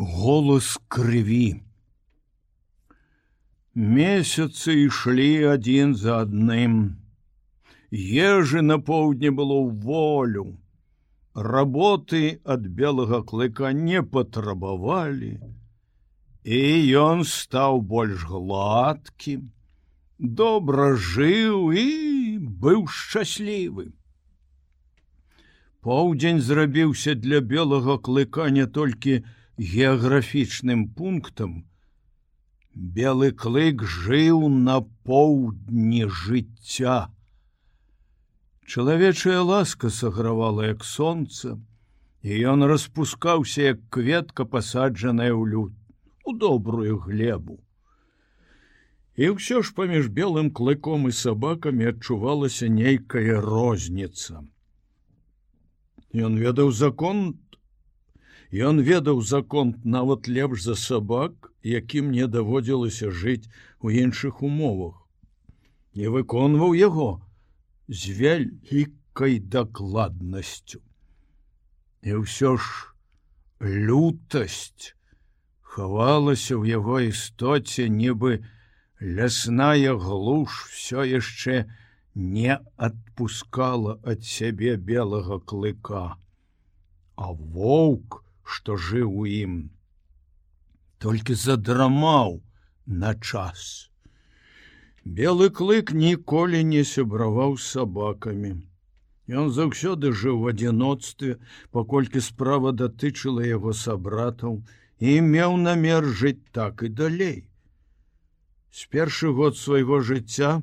голос крыві. Месяцы ішлі адзін за адным. Ежы на поўдні было ў волю. Работы ад белага клыка не патрабавалі, і ён стаў больш гладкім, добра жыў і быў шчаслівы. Поўдзень зрабіўся для белага клыка не толькі геаграфічным пунктам, Белы клык жыў на поўдні жыцця. Чалавечая ласка сагравала як сонца, і ён распускаўся як кветка пасаджаная ў люд у добрую глебу. І ўсё ж паміж белым клыком і сабакамі адчувалася нейкая розніца. Ён ведаў закон, Ён ведаў закон нават лепш за сабак, якім мне даводзілася жыць у іншых умовах і выконваў яго з вялікай дакладнасцю і ўсё ж лютасць хавалася ў яго істоце нібы лясная глуш все яшчэ не адпускала ад сябе белага клыка а воўк што жыў у ім толькі задрамаў на час. Белы клык ніколі не сябраваў сабакамі. Ён заўсёды жыў в адзіноцтве, паколькі справа датычыла яго сабратаў і меў намер жыць так і далей. З першы год свайго жыцця,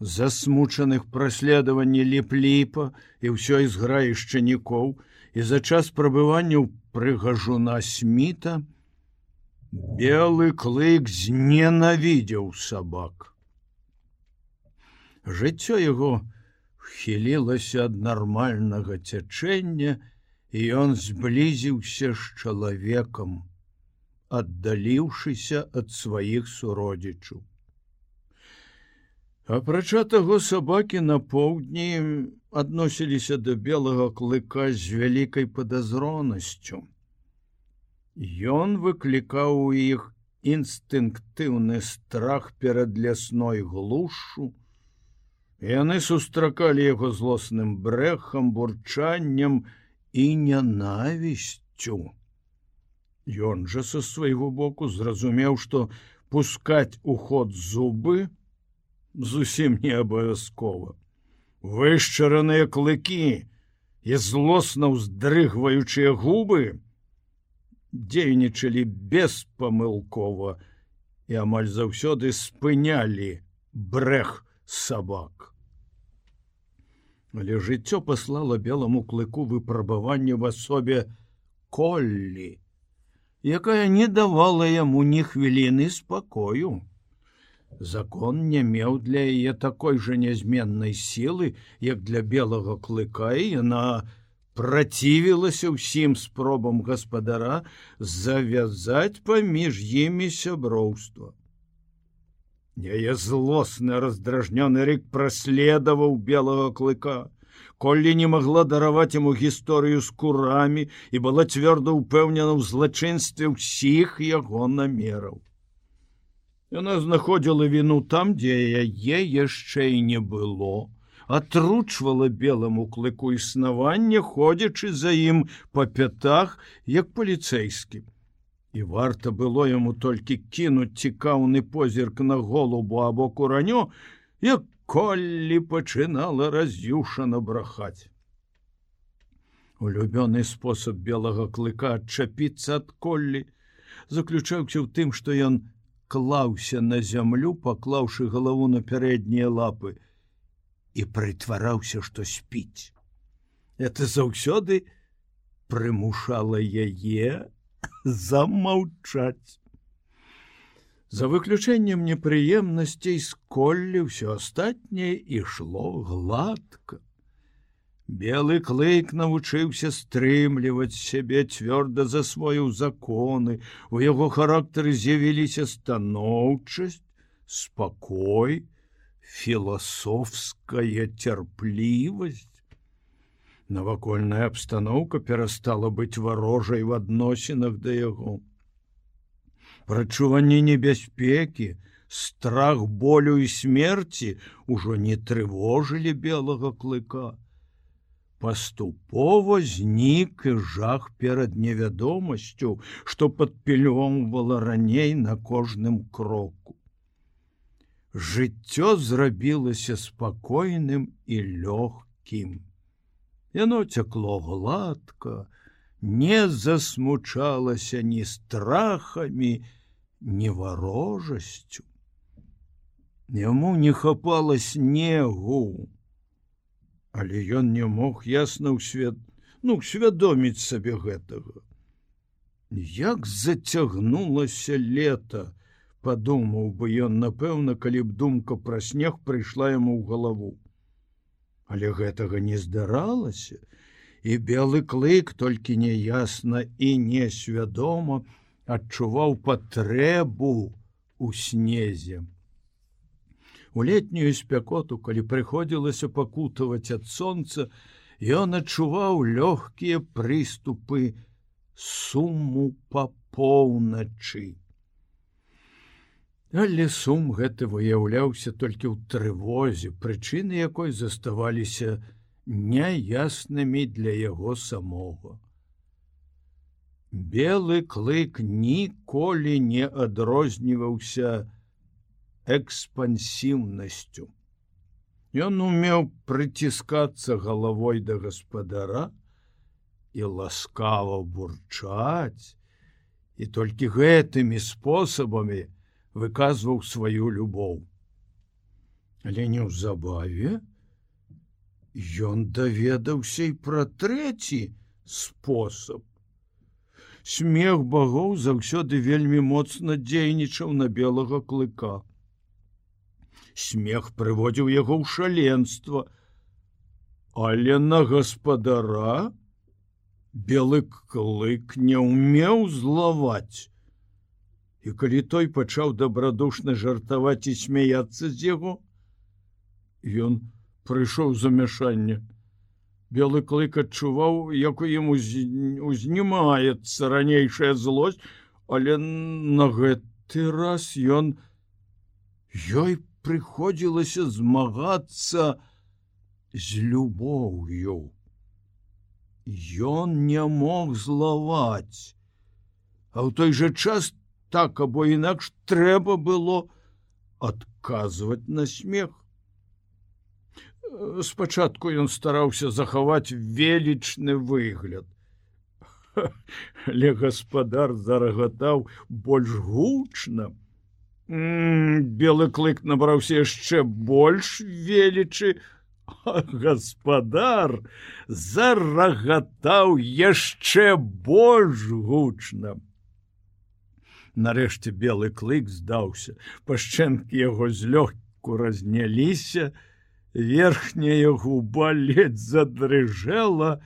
засмучаных праследаванні ліп-ліпа і ўсёй зграі шчанікоў і за час прабывання ў прыгажуна сміта, Белы клык зненавідзеў сабак. Жыццё яго хілілася ад нармальнага цячэння, і ён зблізіўся з чалавекам, аддаліўшыся ад сваіх суродзічаў. Апрача таго сабакі на поўдні адносіліся да белага клыка з вялікай падазронасцю. Ён выклікаў у іх інстынктыўны страх перад лясной глушу. Яны сустракалі яго злосным брэхам, бурчаннем і нянавісцю. Ён жа са свайго боку зразумеў, што пускаць у ход зубы зусім не абавязкова. Вышчараныя клыкі і злосна ўздрыгваючыя губы, дзейнічалі беспамылкова і амаль заўсёды спынялі брэх сабак. Але жыццё паслала белому клыку выпрабаванне в асобе коллі, якая не давала яму ні хвіліны спакою. Закон не меў для яе такой жа нязменнай сілы, як для белага клыка і яна працівілася ўсім спробам гаспадара завязаць паміж імі сяброўства. Яе злосны раздражнёны рык праследаваў белага клыка. Коллі не магла дараваць яму гісторыю з курамі і была цвёрда ўпэўнена ў злачынстве ўсіх яго намераў. Яна знаходзіла віну там, дзе яе яшчэ і не было атручвала белому клыку існаванне, ходзячы за ім па пятах, як паліцэйскім. І варта было яму толькі кінуць цікаўны позірк на голубу або куранё, як коллі пачынала раз'юшана брахаць. Улюбёны спосаб белага клыка адчапіцца ад коллі заключаўся ў тым, што ён клаўся на зямлю, паклаўшы галаву на пярэднія лапы, і прытвараўся, што спіць. Это заўсёды прымушала яе замаўчаць. За выключэннем непрыемнасцей з коллі ўсё астатняе ішло гладка. Белы клык навучыўся стрымліваць сябе цвёрда засвоіў законы, у яго характары з'явіліся станоўчасць, спакой, філасофская цярплівасць. Навакольная абстаноўка перастала быць варожай в адносінах да яго. Прачуванне небяспекі, страх болю і смерці ўжо не трывожылі белага клыка. Паступова знік і жах перад невядомасцю, што падпілёмвала раней на кожным кроку. Жыццё зрабілася спакойным і лёгкім. Яно цякло гладка, не засмучалася ні страхамі, ні варожасцю. Яму не хапала снегу, але ён не мог ясна ў свет ну свядоміць сабе гэтага. Як зацягнулася лета, падумаў бы ён напэўна, калі б думка пра снег прыйшла яму ў галаву але гэтага не здаралася і белы клык толькі няясна і несвядома адчуваў патрэбу у снезе у летнюю спякоту калі прыходзілася пакутаваць ад сонца ён адчуваў лёгкія прыступы суму па поўначы Але сум гэты выяўляўся толькі ў трывозе, прычыны якой заставаліся няяснымі для яго самога. Белы клык ніколі не адрозніваўся экспансіўнасцю. Ён умеў прыціскацца галавой да гаспадара і ласкава бурчаць, і толькі гэтымі спосабамі, выказваў сваю любоў. Але неўзабаве ён даведаўся і пра трэці спосаб. Смех багоў заўсёды вельмі моцна дзейнічаў на белага клыка. Смех прыводзіў яго ў шаленства, але на гаспадара белы клык не ўмеў злаваць і калі той пачаў дабрадушна жартаваць і смяяцца з яго ён прыйшоў замяшанне. Белы клык адчуваў як у ім узнімаецца ранейшая злосць але на гэты раз ён ёй прыходзілася змагацца з любоўю Ён не мог злаваць а ў той жа час так або інакш трэба было адказваць на смех. Спачатку ён стараўся захаваць велічны выгляд. Але гаспадар зарагатаў больш гучна. Белы клык набраўся яшчэ больш велічы, гаспадар зарагатаў яшчэ больш гучна. Нарэшце белы клык здаўся. Пашчэнкі яго злёгку разняліся, верхняя губа ледь задрыжэла,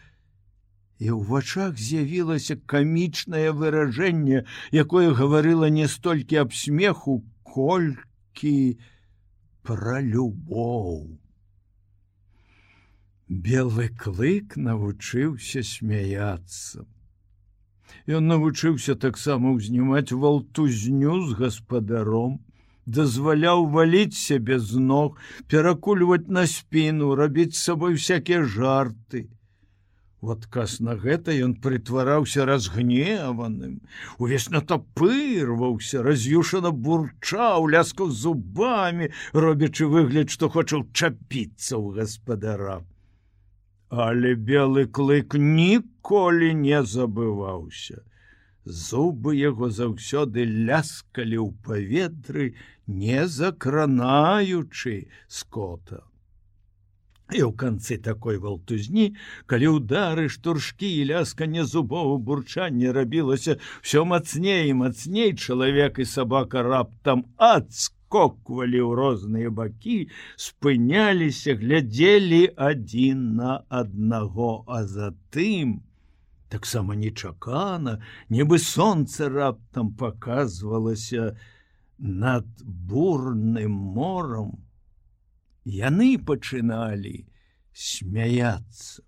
і ў вачах з'явілася камічнае выражэнне, якое гаварыла не столькі аб смеху, колькі пра любоў. Белы клык навучыўся смяяться. Ён навучыўся таксама ўзнімаць валтузню з гаспадаром, дазваляў валіць сябе з ног, перакульваць на спіну, рабіць з сабой всякія жарты. В адказ на гэта ён прытвараўся разгневаным, увесь натапырваўся, раз'юшана бурчаў, ляскаў зубамі, робячы выгляд, што хоча чапіцца ў гаспадара. Але белы клык ніколі не забываўся. Зубы яго заўсёды ляскалі ў паветры, не закранаючы скота. І ў канцы такой валтузні, калі ўдары штуршкі і лясканне зубову бурчанне рабілася ўсё мацней і мацней чалавек і сабака раптам адск адскоквалі ў розныя бакі, спыняліся, глядзелі адзін на аднаго, а затым, таксама нечакана, нібы сонца раптам показвалася над бурным мором. Яны пачыналі смяяться.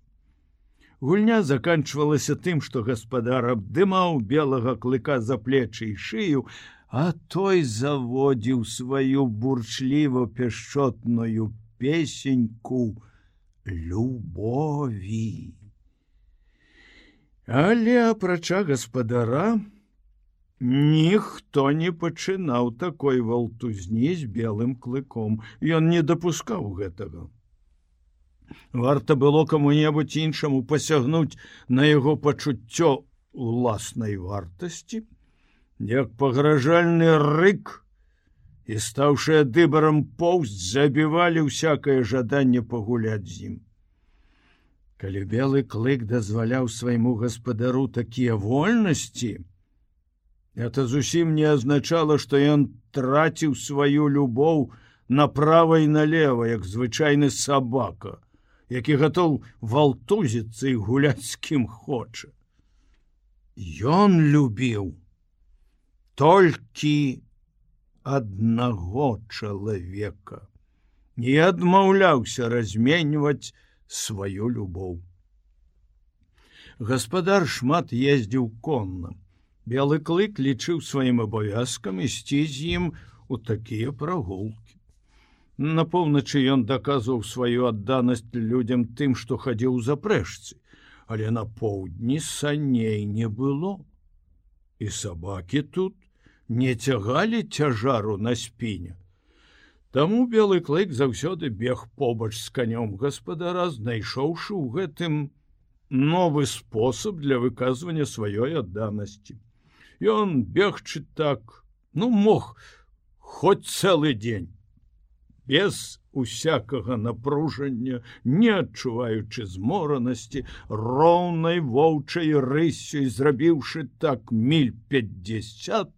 Гульня заканчвалася тым, што гаспадар абдымаў белага клыка за плечы і шыю, а той заводзіў сваю бурчліва пяшчотную песеньку любові. Але апрача гаспадара, Ніхто не пачынаў такой валтузні з белым клыком. Ён не дапускаў гэтага. Варта было каму-небудзь іншаму пасягнуць на яго пачуццё уласнай вартасці, як пагражальны рык і стаўшыя дыбарам поўсць забівалі ўсякае жаданне пагуляць з ім. Калі белы клык дазваляў свайму гаспадару такія вольнасці, Это зусім не азначало, што ён траціў сваю любоў направо і налево, як звычайны сабака, які гатоў валтузіцца і гуляць з кім хоча. Ён любіў толькі аднаго чалавека, не адмаўляўся разменьваць сваю любоў. Гаспадар шмат ездзіў конным Белы клык лічыў сваім абавязкам ісці з ім у такія прагулкі. На поўначы ён даказваў сваю адданасць людзям тым, што хадзіў за прэшцы, але на поўдні саней не было. І сабакі тут не цягалі цяжару на спіне. Таму белы клык заўсёды бег побач з канём гаспадара, знайшоўшы ў гэтым новы спосаб для выказвання сваёй адданасці. Ён бегчы так, ну мог хоць цэлы дзень. Без усякага напружання, не адчуваючы зморанасці, роўнай воўчай рысю і зрабіўшы так міль 50,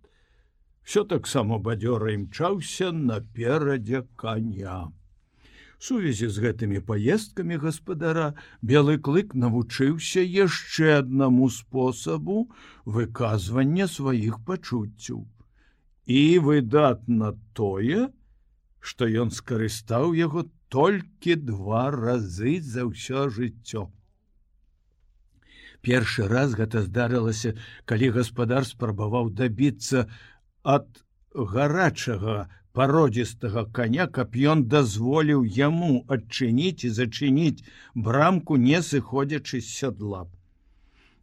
все таксама бадзёра імчаўся наперадзе каня сувязі з гэтымі паездкамі гаспадара белы клык навучыўся яшчэ аднаму спосабу выказвання сваіх пачуццяў. І выдатна тое што ён скарыстаў яго толькі два разы за ўсё жыццё. Першы раз гэта здарылася калі гаспадар спрабаваў дабіцца ад гарачага пародзістага коня, каб ён дазволіў яму адчыніць і зачыніць брамку, не сыходзячы з сядла.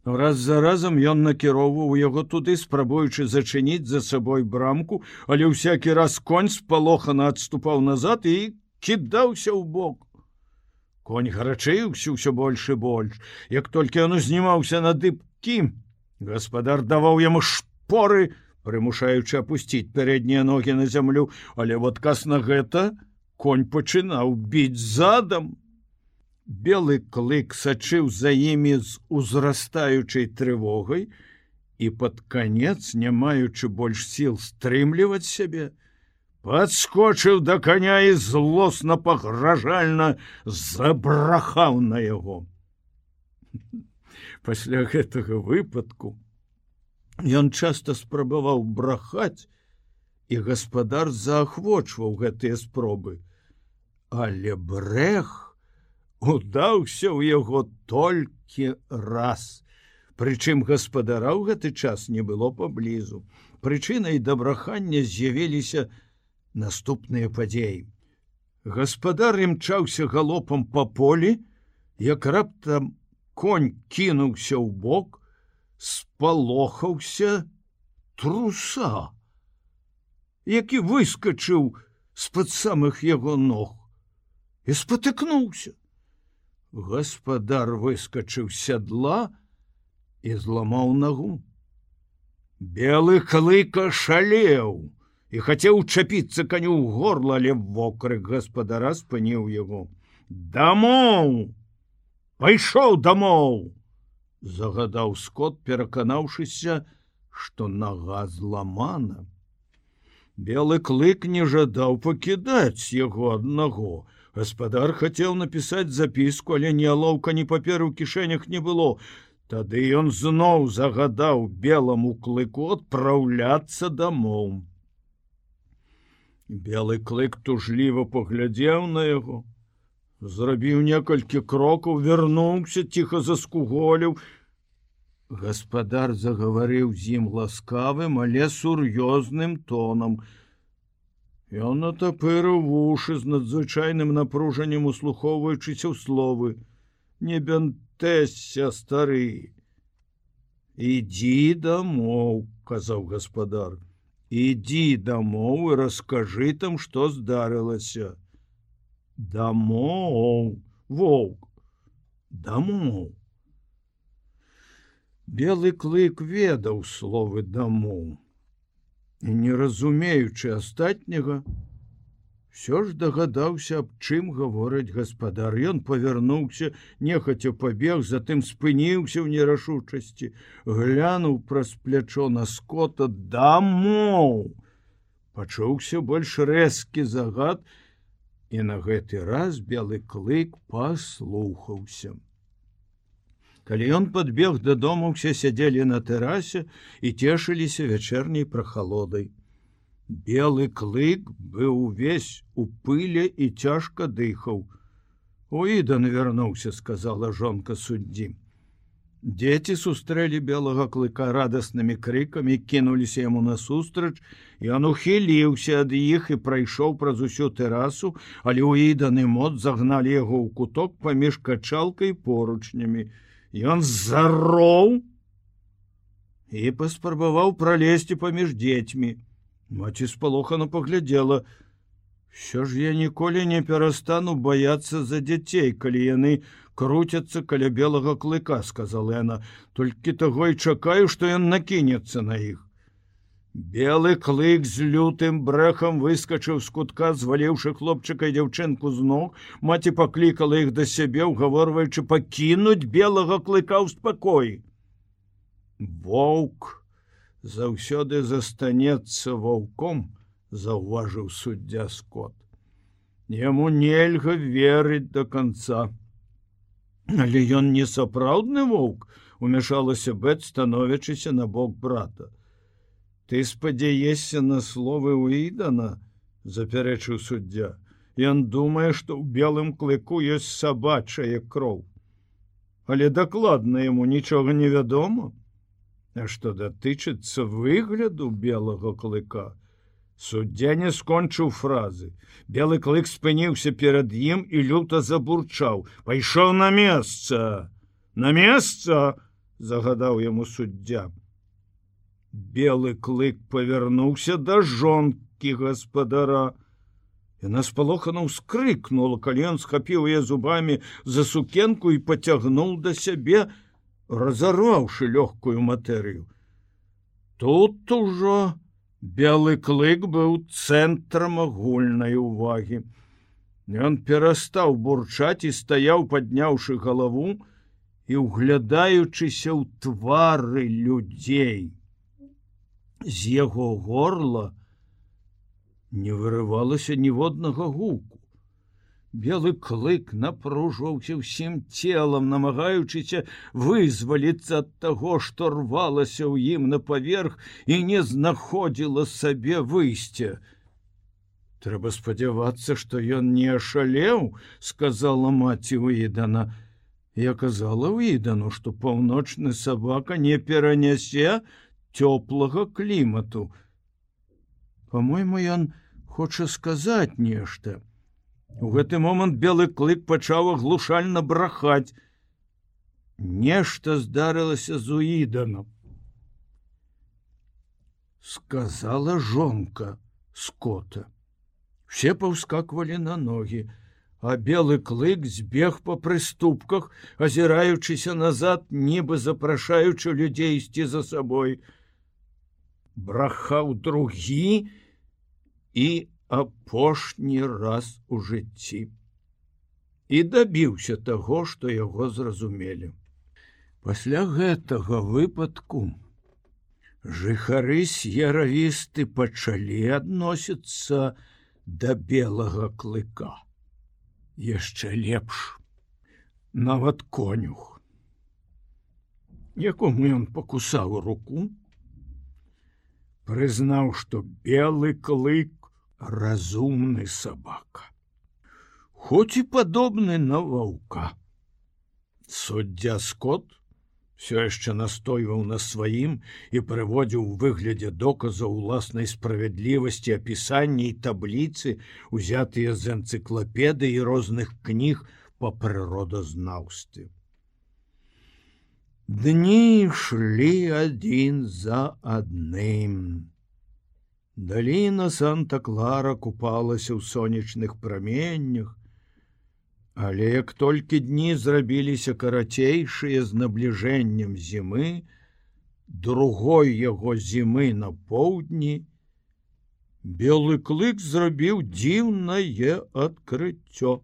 Раз за разам ён накіроўваў яго туды, спрабуючы зачыніць за сабой брамку, але ўсякі раз конь спалохана адступаў назад і кідаўся ў бок. Конь гарачыўся ўсё больш і больш. Як толькі ён узнімаўся на дыбкі, гаспадар даваў яму шпоры, прымушаючы апусціць пярэднія ногі на зямлю, але в адказ на гэта конь пачынаў біць задам. Белы клык сачыў за імі з узрастаючай трывогай і пад канец, не маючы больш сіл стрымліваць сябе, подскочыў да коня і злосна пагражальна забрахаў на яго. Пасля гэтага выпадку Ён часта спрабаваў брахаць, і гаспадар заахвочваў гэтыя спробы. Але брэх удаўся ў яго толькі раз. Прычым гаспадара ў гэты час не было паблізу. Прычынай дабрахання з'явіліся наступныя падзеі. Гаспадар імчаўся галопам па полі, як раптам конь кінуўся ў бок, спалохаўся труса, які выскочыў з-пад самых яго ног і спатыкнуўся. Гаспадар выскочыў сядла і зламаў нагу. Белы клыка шалеў і хацеў чапіцца каню ў горла, але вокрык гаспадара спыніў яго. Дамоў! Пайшоў дамоў! Загадаў скот пераканаўшыся што нага зламана. Белы клык не жадаў пакідаць яго аднаго. Гаспадар хацеў напісаць запіску але ні алоўка ні паперы ў кішэнях не было. Тады ён зноў загадаў белому клыку адпраўляцца дамоў. Белы клык тужліва паглядзеў на яго зрабіў некалькі крокаў вярнуўся ціха заскуголіў. Гаспадар загаварыў з ім ласкавым але сур'ёзным тонам. Ён натапырыў вушы з надзвычайным напружаннем услухоўваючыся ў словы. Не бянтэся стары ідзі дамоў казаў гаспадар. Ідзі дамоў і раскажы там што здарылася дамоў воўк дамоў белы клык ведаў словы дамоў і не разумеючы астатняга все ж дагадаўся аб чым гаворыць гаспадар. Ён павярнуўся нехаця пабег затым спыніўся ў нерашучасці глянуў праз плячо на скота дамоў пачуўся больш рэзкі загад і на гэты раз белы клык паслухаўся калі ён подбег дадому все сядзелі на тэрасе і цешыліся вячэрняй прахалодай Белы клык быў увесь у пыле і цяжка дыхаў. Уідан вярнуўся, сказала жонка суддзі. Дзеці сустрэлі белага клыка радаснымі крыкамі, кінуліся яму насустрач, Ён ухіліўся ад іх і прайшоў праз усю тэрасу, але ўіданы мод загналі яго ў куток паміж качалкай поручнямі. Ён зароў і паспрабаваў пралезці паміж дзецьмі. Маці спалохана паглядзела. Що ж я ніколі не перастану баяцца за дзяцей, калі яны круцяцца каля белага клыка, сказала яна, толькі таго і чакаю, што ён накінецца на іх. Белы клык з лютым брэхам выскачыў з кутка, зваліўшы хлопчыка і дзяўчынку з ног, маці паклікала іх да сябе, угаворваючы пакінуць белага клыка ў спакоі. Воўк! заўсёды застанецца ваўком заўважыў суддзя скот яму нельга верыць до конца. Але ён не сапраўдны воўк умяшалася бэт становячыся на бок брата. Ты спадзяешся на словы уідана запярэчыў суддзя. Ён думае што ў белым клыку ёсць сабачая кроў. Але дакладна яму нічога не вядома А што датычыцца выгляду белага клыка, суддзя не скончыў фразы. Белы клык спыніўся перад ім і люта забурчаў: пайшоў на месца, на месца, загадаў яму суддзя. Белы клык павярнуўся да жонкі гаспадара. Яна спалохана ўскрыкнула, калі ён схапіў яе зубамі за сукенку і пацягнуў да сябе, разарваўшы лёгкую матэрыю. Тут ужо белы клык быў цэнтрам агульнай увагі. Ён перастаў бурчаць і стаяў, падняўшы галаву і углядаючыся ў твары людзей. З яго горла не вырывалася ніводнага гуку. Белы клык напружваўся ўсім целам, намагаючыся вызваліцца ад таго, што рвалася ў ім на паверх і не знаходзіла сабе выйсця. Трэба спадзявацца, што ён не ашалеў, сказала маці Уідана. Я казала Уідану, што паўночны сабака не перанясе цёплага клімату. Па-мойму, ён хоча сказаць нешта. У гэты момант белы клык пачаў аглушальна брахаць. Нешта здарылася з уіданом. Сказала жонка скота. Все паўскаквалі на ногі, а белы клык збег па прыступках, азіраючыся назад, нібы запрашаючы людзей ісці за сабой. Брахаў другі і апошні раз у жыцці і дабіўся таго, што яго зразумелі. Пасля гэтага выпадку жыхары с'яравісты пачалі адносіцца да белага клыка. Яшчэ лепш, нават конюх, якому ён пакусаў руку, прызнаў, што белы клык разумны сабака. хоць і падобны на ваўка. Суддзя скот все яшчэ настойваў на сваім і прыводзіў у выглядзе доказа ўласнай справядлівасці апісання і табліцы, узятыя з энцыклапеды і розных кніг па прыродазнаўстве. Дні ішлі адзін за адным. Даліна Санта-Клара купалася ў сонечных праменнях, Але як толькі дні зрабіліся карацейшыя з набліжэннем зімы, другой яго зімы на поўдні, Белы клык зрабіў дзіўнае адкрыццё.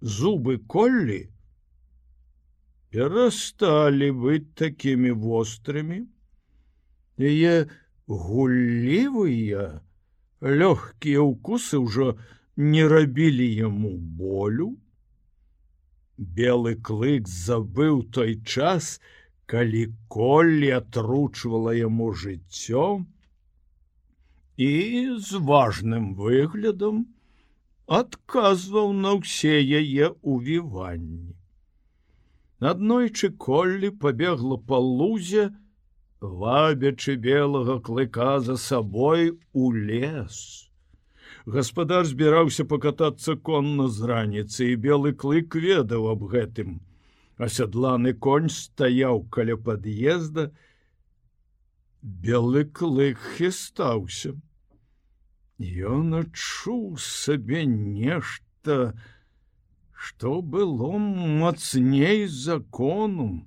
Зубы коллі перасталі быць такімі вострымі, яе гуллівыя, лёгкія ўкусы ўжо не рабілі яму болю. Белы клык забыў той час, калі коллі атручвала яму жыццё і з важным выглядам адказваў на ўсе яе увіванні. Аднойчы коллі пабегла па лузе, вабячы белага клыка за сабой у лес. Гаспадар збіраўся пакатацца конна з раніцы і белы клык ведаў аб гэтым. Асядланы конь стаяў каля пад'езда. Белы клык хістаўся. Ён адчуў сабе нешта што было мацней закону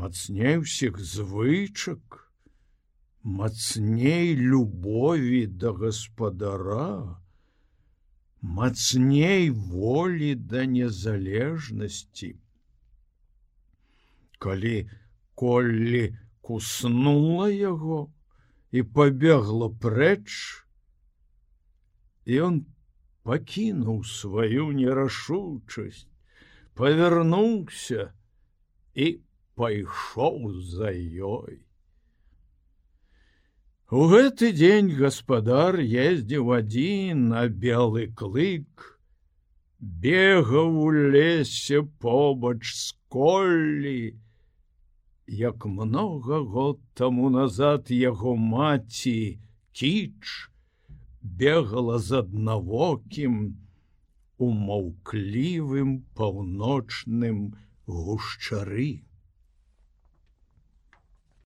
мацней усіх звычак мацней любові да гаспадара, мацней волі да незалежнасці. Калі коллі куснула яго і пабегла прэч, ён пакінуў сваю нерашучасць, павярнуўся і пайшоў за ёй. У гэты дзень гаспадар ездзіў адзін на белы клык, бегаў у лесе побач з коллі. Як многа год таму назад яго маці кіч бегала з аднавокім у маўклівым паўночным гушчары.